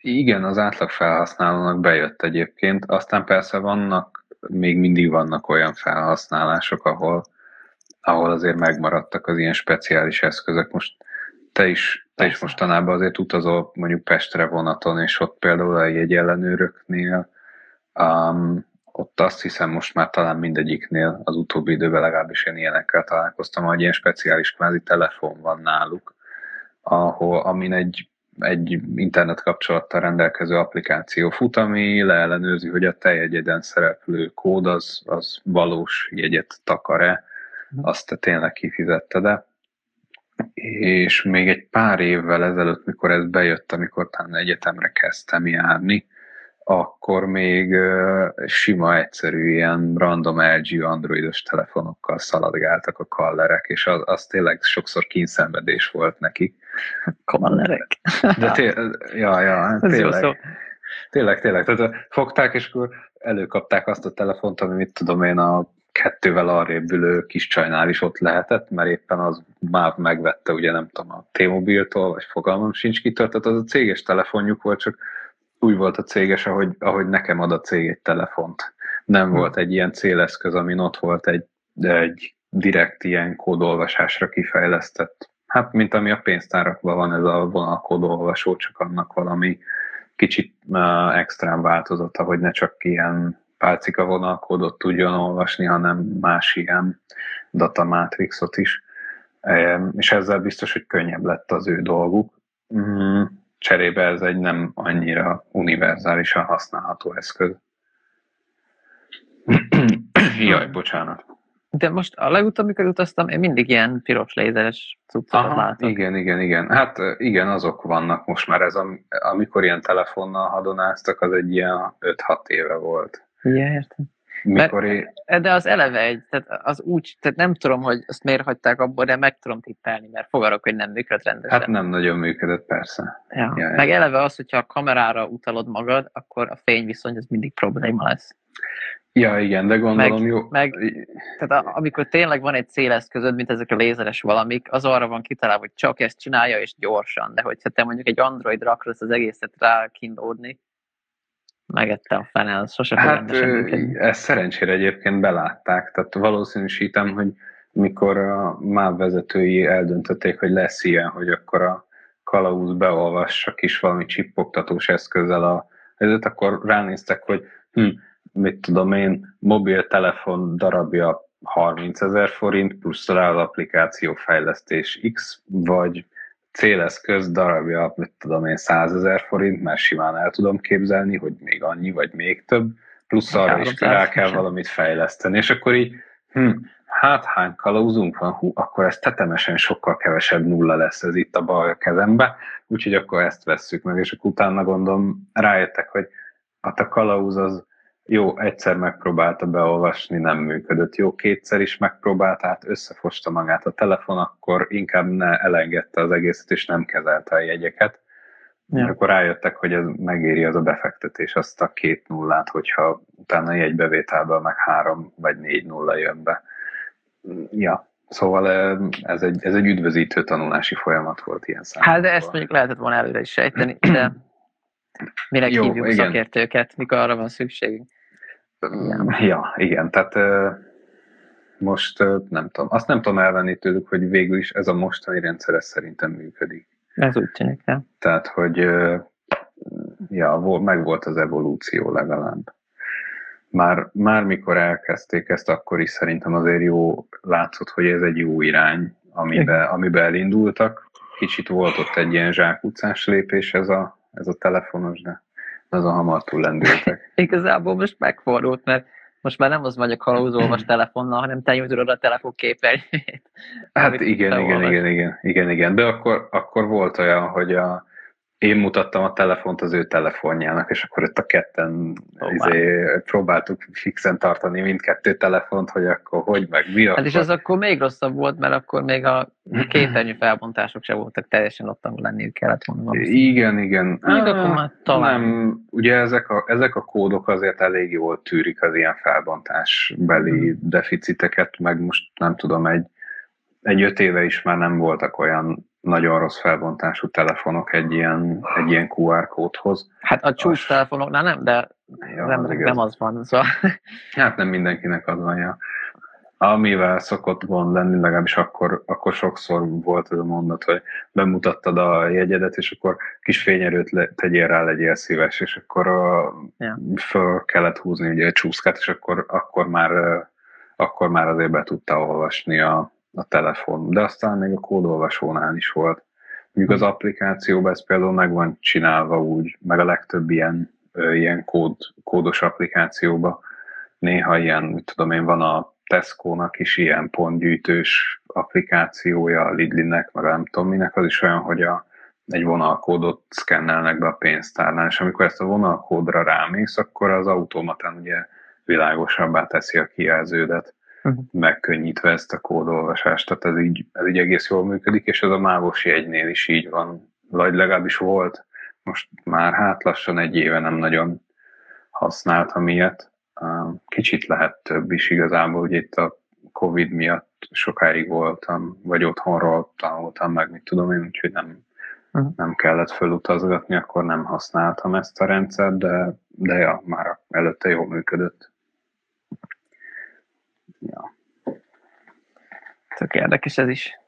Igen, az átlag felhasználónak bejött egyébként, aztán persze vannak, még mindig vannak olyan felhasználások, ahol, ahol azért megmaradtak az ilyen speciális eszközök. Most te is, te is mostanában azért utazol mondjuk Pestre vonaton, és ott például a jegyellenőröknél, um, ott azt hiszem most már talán mindegyiknél az utóbbi időben legalábbis én ilyenekkel találkoztam, hogy ilyen speciális kvázi telefon van náluk, ahol, amin egy, egy internet kapcsolattal rendelkező applikáció fut, ami leellenőrzi, hogy a te jegyeden szereplő kód az, az valós jegyet takar-e, azt te tényleg kifizetted-e. És még egy pár évvel ezelőtt, mikor ez bejött, amikor talán egyetemre kezdtem járni, akkor még sima, egyszerű ilyen random LG androidos telefonokkal szaladgáltak a kallerek, és az, az tényleg sokszor kínszenvedés volt nekik. Kallerek. De té- ja, ja, hát tényleg, tényleg, tényleg. Tehát fogták, és akkor előkapták azt a telefont, ami mit tudom én, a kettővel arrébb ülő kis csajnál is ott lehetett, mert éppen az már megvette, ugye nem tudom, a T-Mobiltól, vagy fogalmam sincs kitől, tehát az a céges telefonjuk volt, csak úgy volt a céges, ahogy, ahogy nekem ad a cég egy telefont. Nem volt egy ilyen céleszköz, amin ott volt egy, egy direkt ilyen kódolvasásra kifejlesztett. Hát, mint ami a pénztárakban van ez a vonalkódolvasó, csak annak valami kicsit uh, extrém változata, hogy ne csak ilyen pálcika vonalkódot tudjon olvasni, hanem más ilyen datamátrixot is. Em, És ezzel biztos, hogy könnyebb lett az ő dolguk. Mm, Cserébe ez egy nem annyira univerzálisan használható eszköz. Jaj, bocsánat. De most a legutóbb, amikor utaztam, én mindig ilyen piros lézeres cuccokat látok. igen, igen, igen. Hát igen, azok vannak most már. Ez, am- amikor ilyen telefonnal hadonáztak, az egy ilyen 5-6 éve volt. Igen, értem. Mikor én, De az eleve egy, tehát az úgy, tehát nem tudom, hogy azt miért hagyták abból, de meg tudom tippelni, mert fogarok, hogy nem működött rendesen. hát nem nagyon működött persze. Ja. Ja, ja. Meg eleve az, hogyha a kamerára utalod magad, akkor a fényviszony az mindig probléma lesz. Ja, igen, de gondolom Meg- jó. meg- Tehát a, amikor tényleg van egy céleszközöd, mint ezek a lézeres valamik, az arra van kitalálva, hogy csak ezt csinálja, és gyorsan. De hogyha te mondjuk egy Androidra akarsz az egészet rá kínlódni, megette a fene, az sose Hát ezt szerencsére egyébként belátták, tehát valószínűsítem, hogy mikor a MÁV vezetői eldöntötték, hogy lesz ilyen, hogy akkor a kalauz beolvassa kis valami csippogtatós eszközzel a helyzet, akkor ránéztek, hogy hm, mit tudom én, mobiltelefon darabja 30 ezer forint, plusz rá az applikáció fejlesztés X, vagy céleszköz darabja, mit tudom én, 100 ezer forint, mert simán el tudom képzelni, hogy még annyi, vagy még több, plusz arra is 300. rá kell valamit fejleszteni, és akkor így, hm, hát hány kalauzunk van, hú, akkor ez tetemesen sokkal kevesebb nulla lesz ez itt a bal kezembe, úgyhogy akkor ezt vesszük meg, és akkor utána gondolom rájöttek, hogy hát a kalauz az jó, egyszer megpróbálta beolvasni, nem működött. Jó, kétszer is megpróbált, hát összefosta magát a telefon, akkor inkább ne elengedte az egészet, és nem kezelte a jegyeket. Ja. Akkor rájöttek, hogy ez megéri az a befektetés, azt a két nullát, hogyha utána jegybevételből meg három vagy négy nulla jön be. Ja, szóval ez egy, ez egy üdvözítő tanulási folyamat volt ilyen szempontból. Hát de ezt mondjuk lehetett volna előre is sejteni, de minek Jó, hívjuk igen. szakértőket, mikor arra van szükségünk. Igen. Ja, igen, tehát most nem tudom, azt nem tudom elvenni tőlük, hogy végül is ez a mostani rendszer ez szerintem működik. Ez úgy tűnik, ja. Tehát, hogy ja, vol- megvolt az evolúció legalább. Már, már mikor elkezdték ezt, akkor is szerintem azért jó látszott, hogy ez egy jó irány, amiben, amiben elindultak. Kicsit volt ott egy ilyen zsákutcás lépés ez a, ez a telefonos, de azon hamar túl lendültek. Igazából most megfordult, mert most már nem az vagy a kalauzolvas telefonnal, hanem te nyújtod a telefon képernyőjét. Hát igen, igen, igen, igen, igen, igen, de akkor, akkor volt olyan, hogy a, én mutattam a telefont az ő telefonjának, és akkor ott a ketten oh, izé, próbáltuk fixen tartani mindkettő telefont, hogy akkor hogy meg mi Hát és az akkor még rosszabb volt, mert akkor még a képernyő felbontások sem voltak teljesen ott, ahol lenniük kellett volna. Igen, igen. Még akkor már talán. Nem, ugye ezek a, ezek a kódok azért elég jól tűrik az ilyen felbontásbeli hmm. deficiteket, meg most nem tudom, egy, egy öt éve is már nem voltak olyan nagyon rossz felbontású telefonok egy ilyen, egy ilyen QR kódhoz. Hát a csúcs telefonoknál nem, de ja, nem, az nem az van. Szóval. Hát nem mindenkinek az van, ja. Amivel szokott gond lenni, legalábbis akkor, akkor sokszor volt ez a mondat, hogy bemutattad a jegyedet, és akkor kis fényerőt le, tegyél rá, legyél szíves, és akkor a, ja. föl kellett húzni ugye a csúszkát, és akkor, akkor, már, akkor már azért be tudta olvasni a, a telefon, de aztán még a kódolvasónál is volt. Mondjuk az applikációban ez például meg van csinálva úgy, meg a legtöbb ilyen, ilyen kód, kódos applikációban. Néha ilyen, mit tudom én, van a Tesco-nak is ilyen pontgyűjtős applikációja, a Lidlinek, meg nem tudom minek, az is olyan, hogy a, egy vonalkódot szkennelnek be a pénztárnál, és amikor ezt a vonalkódra rámész, akkor az automatán ugye világosabbá teszi a kijelződet. Megkönnyítve ezt a kódolvasást. Tehát ez így, ez így egész jól működik, és ez a mávos jegynél is így van, vagy legalábbis volt. Most már hát lassan egy éve nem nagyon használtam ilyet. Kicsit lehet több is igazából, hogy itt a Covid miatt sokáig voltam, vagy otthonról tanultam meg, mit tudom én, úgyhogy nem, uh-huh. nem kellett fölutazgatni, akkor nem használtam ezt a rendszert, de, de ja, már előtte jól működött. Ja. Tök érdekes ez is.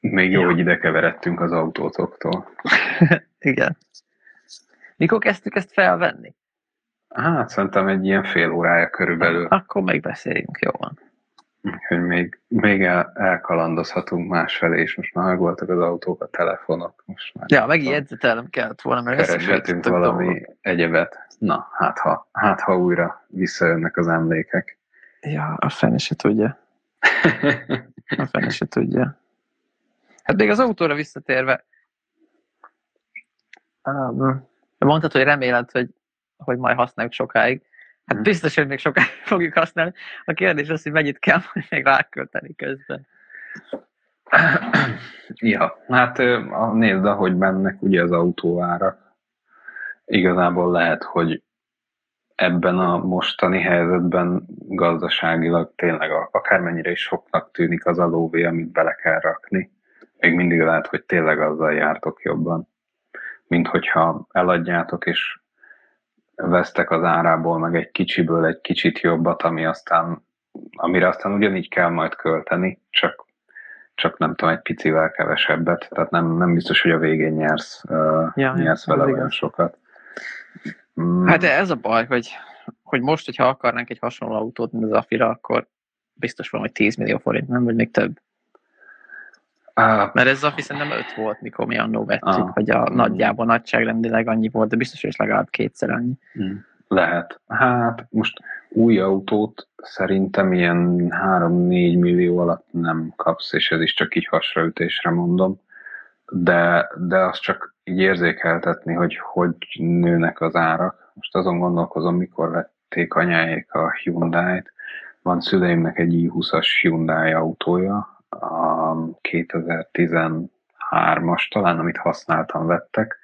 Még jó, ja. hogy ide keveredtünk az autótoktól. Igen. Mikor kezdtük ezt felvenni? Hát szerintem egy ilyen fél órája körülbelül. Akkor még beszéljünk, jó van. Úgyhogy még, még el, elkalandozhatunk másfelé, és most már voltak az autók, a telefonok. Most már ja, megint jegyzetelem kellett volna, mert kereshetünk valami dolgok. egyebet. Na, hát ha, hát ha újra visszajönnek az emlékek. Ja, a fene se tudja. A fene se tudja. Hát még az autóra visszatérve, um, mondtad, hogy reméled, hogy, hogy majd használjuk sokáig. Hát mhm. biztos, hogy még sokáig fogjuk használni. A kérdés az, hogy mennyit kell majd még rákölteni közben. Ja, hát nézd, ahogy mennek ugye az autóárak. Igazából lehet, hogy ebben a mostani helyzetben gazdaságilag tényleg akármennyire is soknak tűnik az a lóvé, amit bele kell rakni, még mindig lehet, hogy tényleg azzal jártok jobban, mint hogyha eladjátok és vesztek az árából, meg egy kicsiből egy kicsit jobbat, ami aztán, amire aztán ugyanígy kell majd költeni, csak, csak nem tudom, egy picivel kevesebbet, tehát nem, nem biztos, hogy a végén nyersz, uh, ja, nyersz vele olyan sokat. Mm. Hát ez a baj, hogy, hogy most, hogyha akarnánk egy hasonló autót, mint az Afira, akkor biztos van, hogy 10 millió forint, nem, vagy még több. Mert ez Zafi szerintem 5 volt, mikor mi annó vettük, uh, vagy a nagyjából nagyságrendileg annyi volt, de biztos, hogy legalább kétszer annyi. Mm. Lehet. Hát most új autót szerintem ilyen 3-4 millió alatt nem kapsz, és ez is csak így hasraütésre mondom. De, de azt csak így érzékeltetni, hogy hogy nőnek az árak. Most azon gondolkozom, mikor vették anyáék a Hyundai-t. Van szüleimnek egy i20-as Hyundai autója, a 2013-as talán, amit használtam, vettek,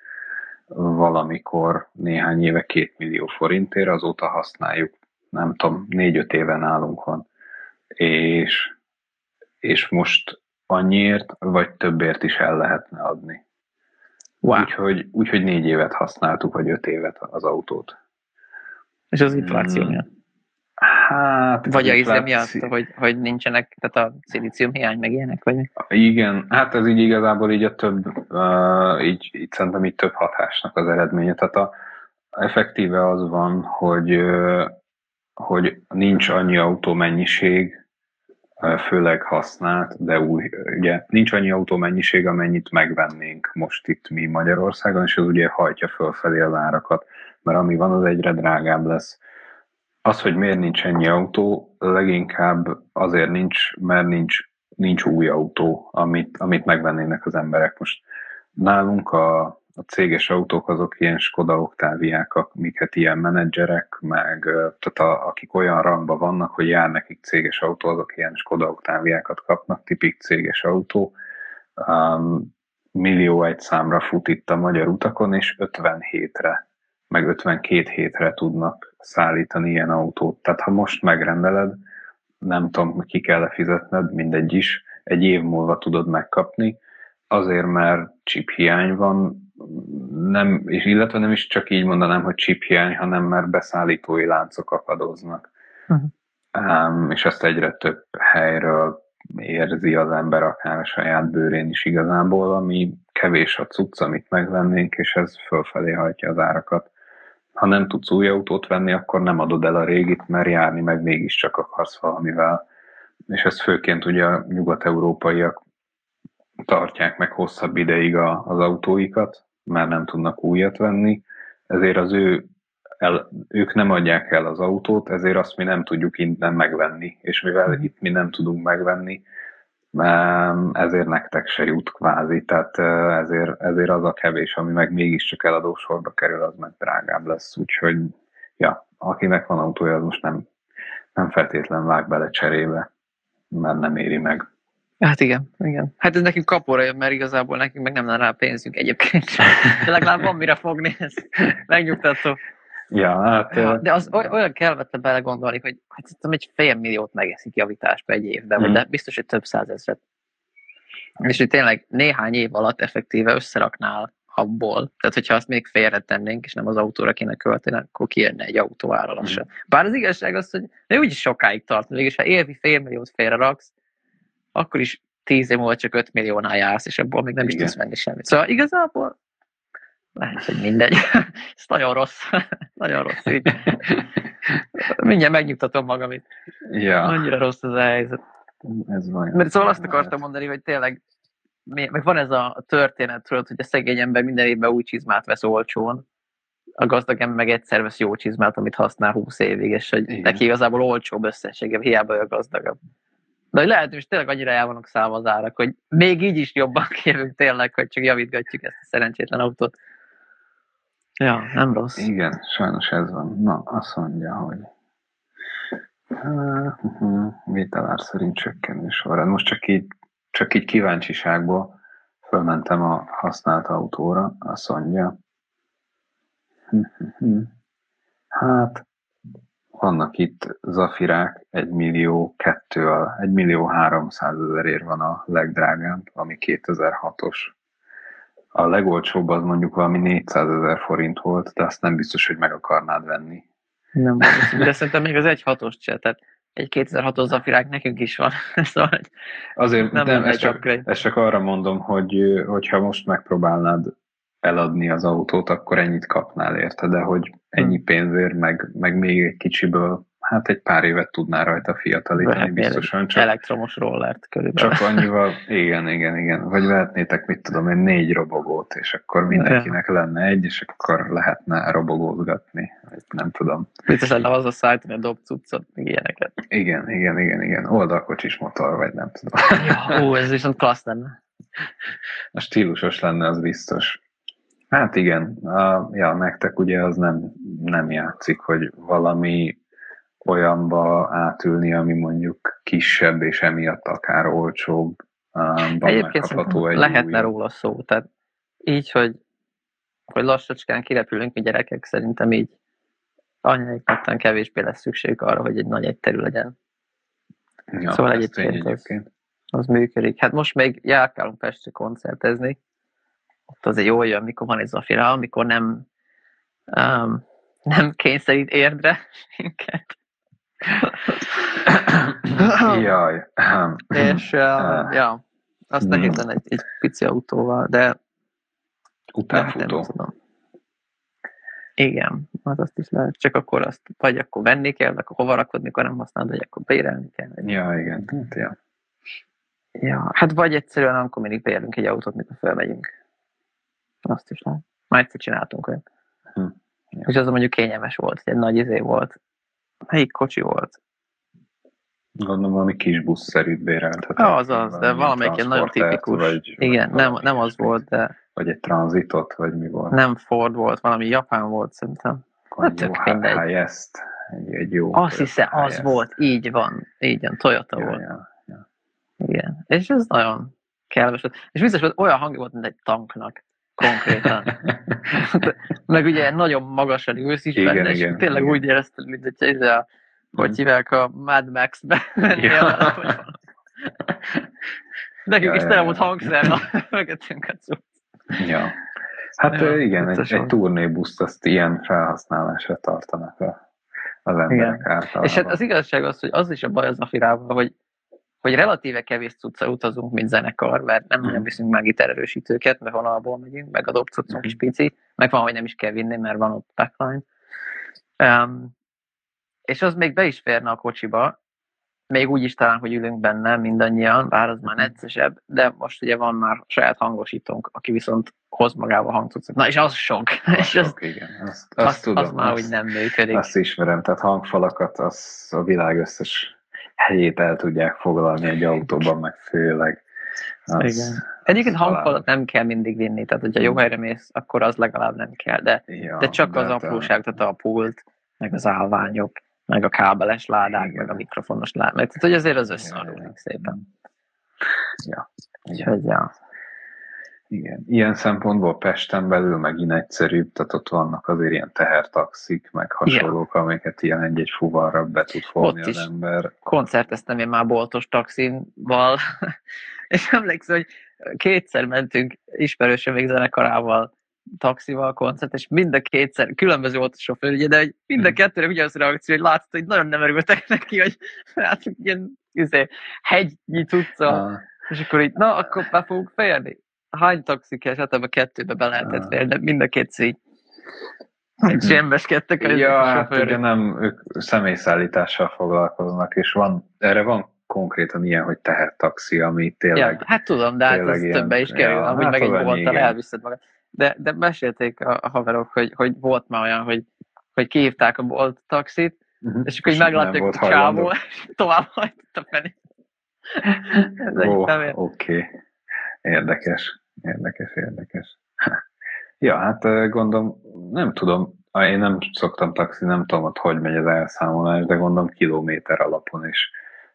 valamikor néhány éve két millió forintért, azóta használjuk, nem tudom, négy-öt éve nálunk van. És, és most annyiért, vagy többért is el lehetne adni. Wow. Úgyhogy, úgyhogy négy évet használtuk, vagy öt évet az autót. És az infláció miatt? Hát, vagy a izé miatt, hogy, hogy nincsenek, tehát a szilícium hiány, meg ilyenek, vagy? Igen, hát ez így igazából így a több, uh, így, így szerintem így több hatásnak az eredménye. Tehát a, effektíve az van, hogy, uh, hogy nincs annyi autómennyiség, főleg használt, de új, ugye nincs annyi autómennyiség, amennyit megvennénk most itt mi Magyarországon, és ez ugye hajtja fölfelé az árakat, mert ami van, az egyre drágább lesz. Az, hogy miért nincs ennyi autó, leginkább azért nincs, mert nincs, nincs új autó, amit, amit megvennének az emberek. Most nálunk a, a céges autók azok ilyen Skoda oktáviák, amiket ilyen menedzserek, meg tehát a, akik olyan rangban vannak, hogy jár nekik céges autó, azok ilyen Skoda oktáviákat kapnak, tipik céges autó. Um, millió egy számra fut itt a magyar utakon, és 57-re, meg 52 hétre tudnak szállítani ilyen autót. Tehát ha most megrendeled, nem tudom, ki kell fizetned, mindegy is, egy év múlva tudod megkapni, azért, mert chip hiány van, nem, és illetve nem is csak így mondanám, hogy chip hiány, hanem mert beszállítói láncok akadoznak. Uh-huh. Um, és ezt egyre több helyről érzi az ember akár a saját bőrén is igazából, ami kevés a cucc, amit megvennénk, és ez fölfelé hajtja az árakat. Ha nem tudsz új autót venni, akkor nem adod el a régit, mert járni meg mégiscsak akarsz valamivel. És ez főként ugye a nyugat-európaiak tartják meg hosszabb ideig a, az autóikat, mert nem tudnak újat venni, ezért az ő el, ők nem adják el az autót, ezért azt mi nem tudjuk innen megvenni, és mivel itt mi nem tudunk megvenni, ezért nektek se jut kvázi, tehát ezért, ezért az a kevés, ami meg mégiscsak eladósorba kerül, az meg drágább lesz, úgyhogy ja, akinek van autója, az most nem, nem feltétlen vág bele cserébe, mert nem éri meg. Hát igen, igen. Hát ez nekünk kapóra jön, mert igazából nekünk meg nem lenne rá pénzünk egyébként. De legalább van mire fogni, ez megnyugtató. Ja, hát... Ja, de az olyan kellett bele gondolni, hogy hát szerintem egy fél milliót megeszik javításba egy évben, mm. de biztos, hogy több százezret. És hogy tényleg néhány év alatt effektíve összeraknál abból. Tehát, hogyha azt még félretennénk, és nem az autóra kéne költeni, akkor kijönne egy autó ára lassan. Mm. Bár az igazság az, hogy de úgyis sokáig tart. Mégis, ha évi fél milliót félreraksz, akkor is tíz év múlva csak 5 milliónál jársz, és abból még nem Igen. is tudsz venni semmit. Szóval igazából lehet, hogy mindegy. Ez nagyon rossz. nagyon rossz így. Mindjárt megnyugtatom magam itt. Ja. Annyira rossz az a helyzet. Ez van. Mert szóval azt akartam mondani, hogy tényleg meg van ez a történet, tudod, hogy a szegény ember minden évben új csizmát vesz olcsón, a gazdag ember meg egyszer vesz jó csizmát, amit használ 20 évig, és hogy Igen. neki igazából olcsóbb összessége, hiába a gazdagabb. De hogy lehet, hogy tényleg annyira el vannak szállva az árak, hogy még így is jobban kijövünk tényleg, hogy csak javítgatjuk ezt a szerencsétlen autót. Ja, nem rossz. Igen, sajnos ez van. Na, azt mondja, hogy vételár szerint csökkenő során. Most csak így, csak így kíváncsiságból fölmentem a használt autóra, azt mondja, hát vannak itt zafirák, egy millió kettő, egy millió háromszáz ezerért van a legdrágább, ami 2006-os a legolcsóbb az mondjuk valami 400 ezer forint volt, de azt nem biztos, hogy meg akarnád venni. Nem, de szerintem még az egy hatos se, tehát egy 2006-os zafirák nekünk is van. szóval Azért nem, nem ezt, csak, ezt csak arra mondom, hogy hogyha most megpróbálnád eladni az autót, akkor ennyit kapnál érte, de hogy ennyi hm. pénzért, meg, meg még egy kicsiből hát egy pár évet tudná rajta fiatalítani Vehetnél biztosan. Csak, elektromos rollert körülbelül. Csak annyival, igen, igen, igen. Vagy vehetnétek, mit tudom én, négy robogót, és akkor mindenkinek lenne egy, és akkor lehetne robogózgatni. Nem tudom. Biztos lenne az a szállítani a dob cuccot, meg ilyeneket. Igen, igen, igen, igen. Oldalkocsis motor, vagy nem tudom. Ja, ó, ez viszont klassz lenne. A stílusos lenne, az biztos. Hát igen, a, ja, nektek ugye az nem, nem játszik, hogy valami olyanba átülni, ami mondjuk kisebb, és emiatt akár olcsóbb. Egyébként egy lehetne új. róla szó, tehát így, hogy, hogy lassacskán kirepülünk mi gyerekek, szerintem így anyaiknak kevésbé lesz szükség arra, hogy egy nagy egyterű legyen. Ja, szóval egyébként, egyébként. Az, az működik. Hát most még járkálunk Pestre koncertezni, ott azért jól jön, mikor van egy zafira, amikor nem um, nem kényszerít érdre minket. Jaj. És uh, ja, azt nehéz lenne egy, egy pici autóval, de utánfutó. Nem, tudom. Igen, az azt is lehet. Csak akkor azt, vagy akkor venni kell, akkor hova rakod, mikor nem használod, vagy akkor bérelni kell. Ja, igen. Hát, ja. ja. hát vagy egyszerűen amikor mindig bérlünk egy autót, mikor felmegyünk. Azt is lehet. Már egyszer csináltunk olyan. Hm. Ja. És az mondjuk kényelmes volt, egy nagy izé volt, Melyik kocsi volt? Gondolom valami kis buszszerűt béreltet. Az az, de valamelyik ilyen nagyon tipikus. Vagy, Igen, vagy nem, nem az volt, de... Vagy egy tranzitot, vagy mi volt? Nem Ford volt, valami japán volt szerintem. Hát tök mindegy. ezt. Egy, egy jó Azt hiszem, az volt, így van. Így van, Toyota ja, volt. Ja, ja. Igen, és ez nagyon kellemes volt. És biztos volt olyan hangja volt, mint egy tanknak konkrétan. Meg ugye nagyon magasan ülsz is igen, benne, és igen, tényleg igen. úgy érezted, mint hogy ez a, hogy mhm. hívják a Mad Max-be mennél. Nekünk ja, is tele volt hangszer, mögöttünk a cucc. Ja. Hát ja, igen, egy, egy turnébuszt azt ilyen felhasználásra tartanak a, az emberek igen. általában. És hát az igazság az, hogy az is a baj az Afirával, hogy hogy relatíve kevés cucca utazunk, mint zenekar, mert nem nagyon mm. viszünk meg itt erősítőket, mert vonalból megyünk, meg a dobcuccunk is pici, meg van, hogy nem is kell vinni, mert van ott backline. Um, és az még be is férne a kocsiba, még úgy is talán, hogy ülünk benne mindannyian, bár az már neccesebb, de most ugye van már saját hangosítónk, aki viszont hoz magával hangcuccot. Na és az sok. Az és sok, az, igen. Azt, azt, azt tudom. Az már azt, úgy nem működik. Azt ismerem, tehát hangfalakat az a világ összes helyét el tudják foglalni egy autóban, meg főleg. Az, Igen. Egyébként hangfalat nem kell mindig vinni, tehát hogyha jó helyre mész, akkor az legalább nem kell, de, ja, de csak de az hát apróság, tehát a pult, meg az állványok, meg a kábeles ládák, Igen. meg a mikrofonos ládák, tehát hogy azért az összeadódik szépen. Ja. Úgyhogy, ja. Igen, ilyen szempontból Pesten belül megint egyszerűbb, tehát ott vannak azért ilyen tehertaxik, meg hasonlók, Igen. amiket ilyen egy-egy fuvarra be tud fogni ott az ember. koncerteztem én már boltos taxival, és emlékszem, hogy kétszer mentünk ismerősöm még zenekarával taxival koncert, és mind a kétszer, különböző volt a sofőr, ugye, de hogy mind a hmm. kettőre ugyanaz a reakció, hogy látszott, hogy nagyon nem örültek neki, hogy hát ilyen izé, hegynyi tudca, ah. és akkor így, na, akkor be fogunk férni hány taxi esetben a kettőbe be lehetett férni, de mind a két szígy. Egy sembeskedtek a Ja, hát ugye nem, ők személyszállítással foglalkoznak, és van, erre van konkrétan ilyen, hogy taxi, ami tényleg... Ja, hát tudom, de hát ez ilyen, többe is kerül, ja, amúgy hát meg egy voltal elviszed magad. De, de mesélték a, a haverok, hogy, hogy volt már olyan, hogy, hogy kihívták a Bolt taxit, uh-huh. és akkor meglátták a csávó, és tovább hajtott a felé. Oké, okay. érdekes. Érdekes, érdekes. ja, hát gondolom, nem tudom, én nem szoktam taxi, nem tudom, hogy hogy megy az elszámolás, de gondolom kilométer alapon is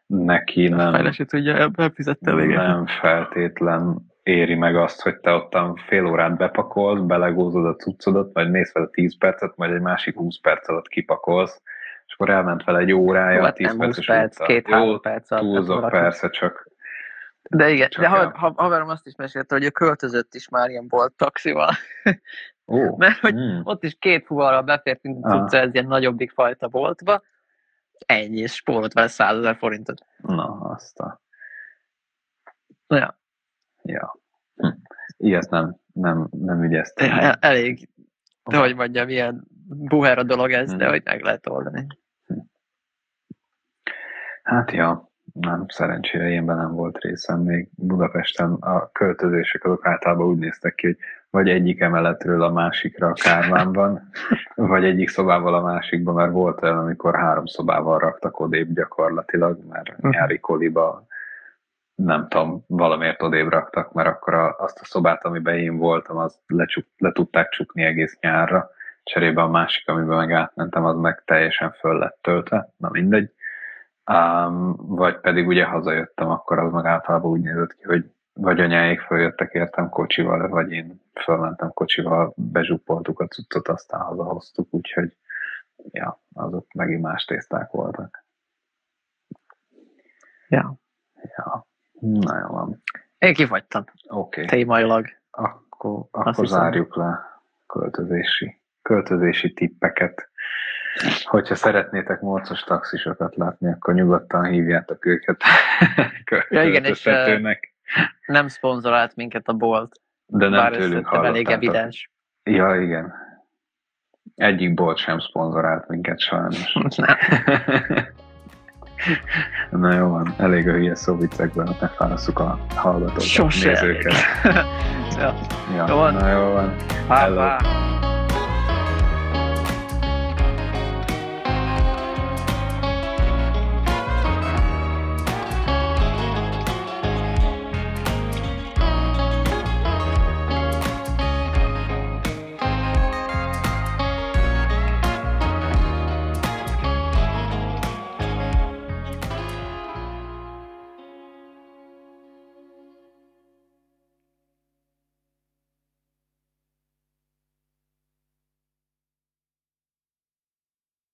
neki nem... Fejlesi tudja, befizette végén. Nem feltétlen éri meg azt, hogy te ottan fél órát bepakolsz, belegózod a cuccodat, majd mész vele 10 percet, majd egy másik 20 perc alatt kipakolsz, és akkor elment vele egy órája, hát 10 perces perc, két-három perc alatt. Túlzok persze, csak de igen, Csak de ha, ha, haverom azt is mesélte, hogy ő költözött is már ilyen bolt taxival. Oh, Mert hogy mm. ott is két fuvarral befértünk ah. cucca, ez ilyen nagyobbik fajta boltba, ennyi, és spórolt vele 100 ezer forintot. Na, azt a... Ja. Ja. Hm. Ilyet nem, nem, nem ügyeztem. Ja, elég, de hogy mondjam, ilyen buher a dolog ez, hmm. de hogy meg lehet oldani. Hm. Hát ja, nem, szerencsére ilyenben nem volt részem. Még Budapesten a költözések azok általában úgy néztek ki, hogy vagy egyik emeletről a másikra a kárvánban, vagy egyik szobával a másikban, mert volt olyan, amikor három szobával raktak odébb gyakorlatilag, mert uh-huh. nyári koliba nem tudom, valamiért odébb raktak, mert akkor a, azt a szobát, amiben én voltam, az lecsuk, le tudták csukni egész nyárra, cserébe a másik, amiben meg átmentem, az meg teljesen föl lett töltve, na mindegy. Um, vagy pedig ugye hazajöttem, akkor az meg általában úgy nézett ki, hogy vagy anyáik följöttek értem kocsival, vagy én fölmentem kocsival, bezsupoltuk a cuccot, aztán hazahoztuk, úgyhogy ja, azok megint más tészták voltak. Ja. Ja, na jó van. Én kifagytam. Oké. Okay. Témailag. Akkor, akkor zárjuk le költözési, költözési tippeket. Hogyha szeretnétek morcos taxisokat látni, akkor nyugodtan hívjátok őket ja, igen, és nem szponzorált minket a bolt. De nem tőlünk elég evidens. Ja, igen. Egyik bolt sem szponzorált minket sajnos. Na jó van, elég a hülye szó viccekben, megfárasztjuk a hallgatókat, Sose nézőket. ja. ja. Jó van. Na jó van. Pá, pá.